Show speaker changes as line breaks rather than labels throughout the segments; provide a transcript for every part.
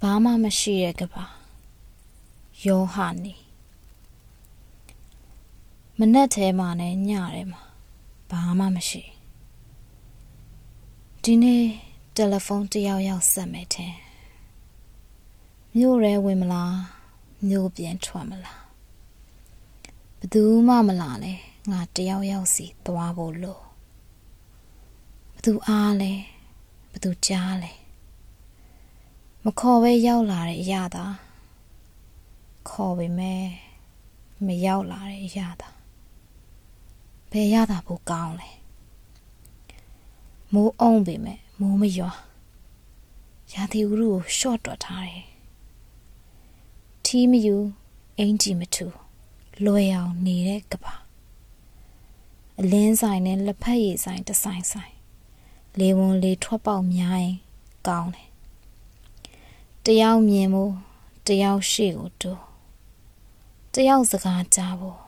ဘာမှမရှိတဲ့ကဘာယောဟာနေမနဲ့ထဲမှာနဲ့ညထဲမှာဘာမှမရှိဒီနေ့တယ်လီဖုန်းတယောက်ယောက်ဆက်မယ်ထင်မြို့ရဲဝင်မလားမြို့ပြန်ထွက်မလားဘယ်သူမှမလာလဲငါတယောက်ယောက်စီသွားဖို့လို့ဘယ်သူအားလဲဘယ်သူကြားလဲ မခေါ်ပဲရောက်လာတဲ့အရာသာခေါ်ပေမဲ့မရောက်လာတဲ့အရာသာဘယ်ရတာဖို့ကောင်းလဲမိုးအောင်ပေမဲ့မိုးမရွာရာသီဥတုကိုရှော့တွက်ထားတယ်ထီးမယူအင်ဂျီမထူလွယ်အောင်နေတဲ့ကပါအလင်းဆိုင်နဲ့လက်ဖက်ရည်ဆိုင်တဆိုင်ဆိုင်လေဝင်လေထွက်ပေါက်များရင်ကောင်းတယ် တယောက်မြင်ဖို့တယောက်ရှေ့ကိုတူတယောက်စကားကြားဖို့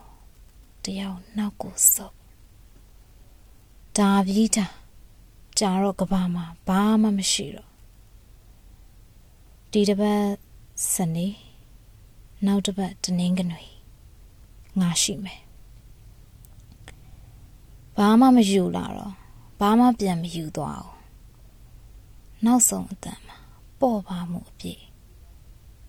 တယောက်နောက်ကိုဆုပ်ဒါပြီးတာကြာတော့ကဘာမှာဘာမှမရှိတော့ဒီတစ်ပတ်စနေနောက်တစ်ပတ်တနင်္ဂနွေငါရှိမယ်ဘာမှမယူလာတော့ဘာမှပြန်မယူသွားအောင်နောက်ဆုံးအတန်မှာ ပေါ့ပါမှုအပြည့်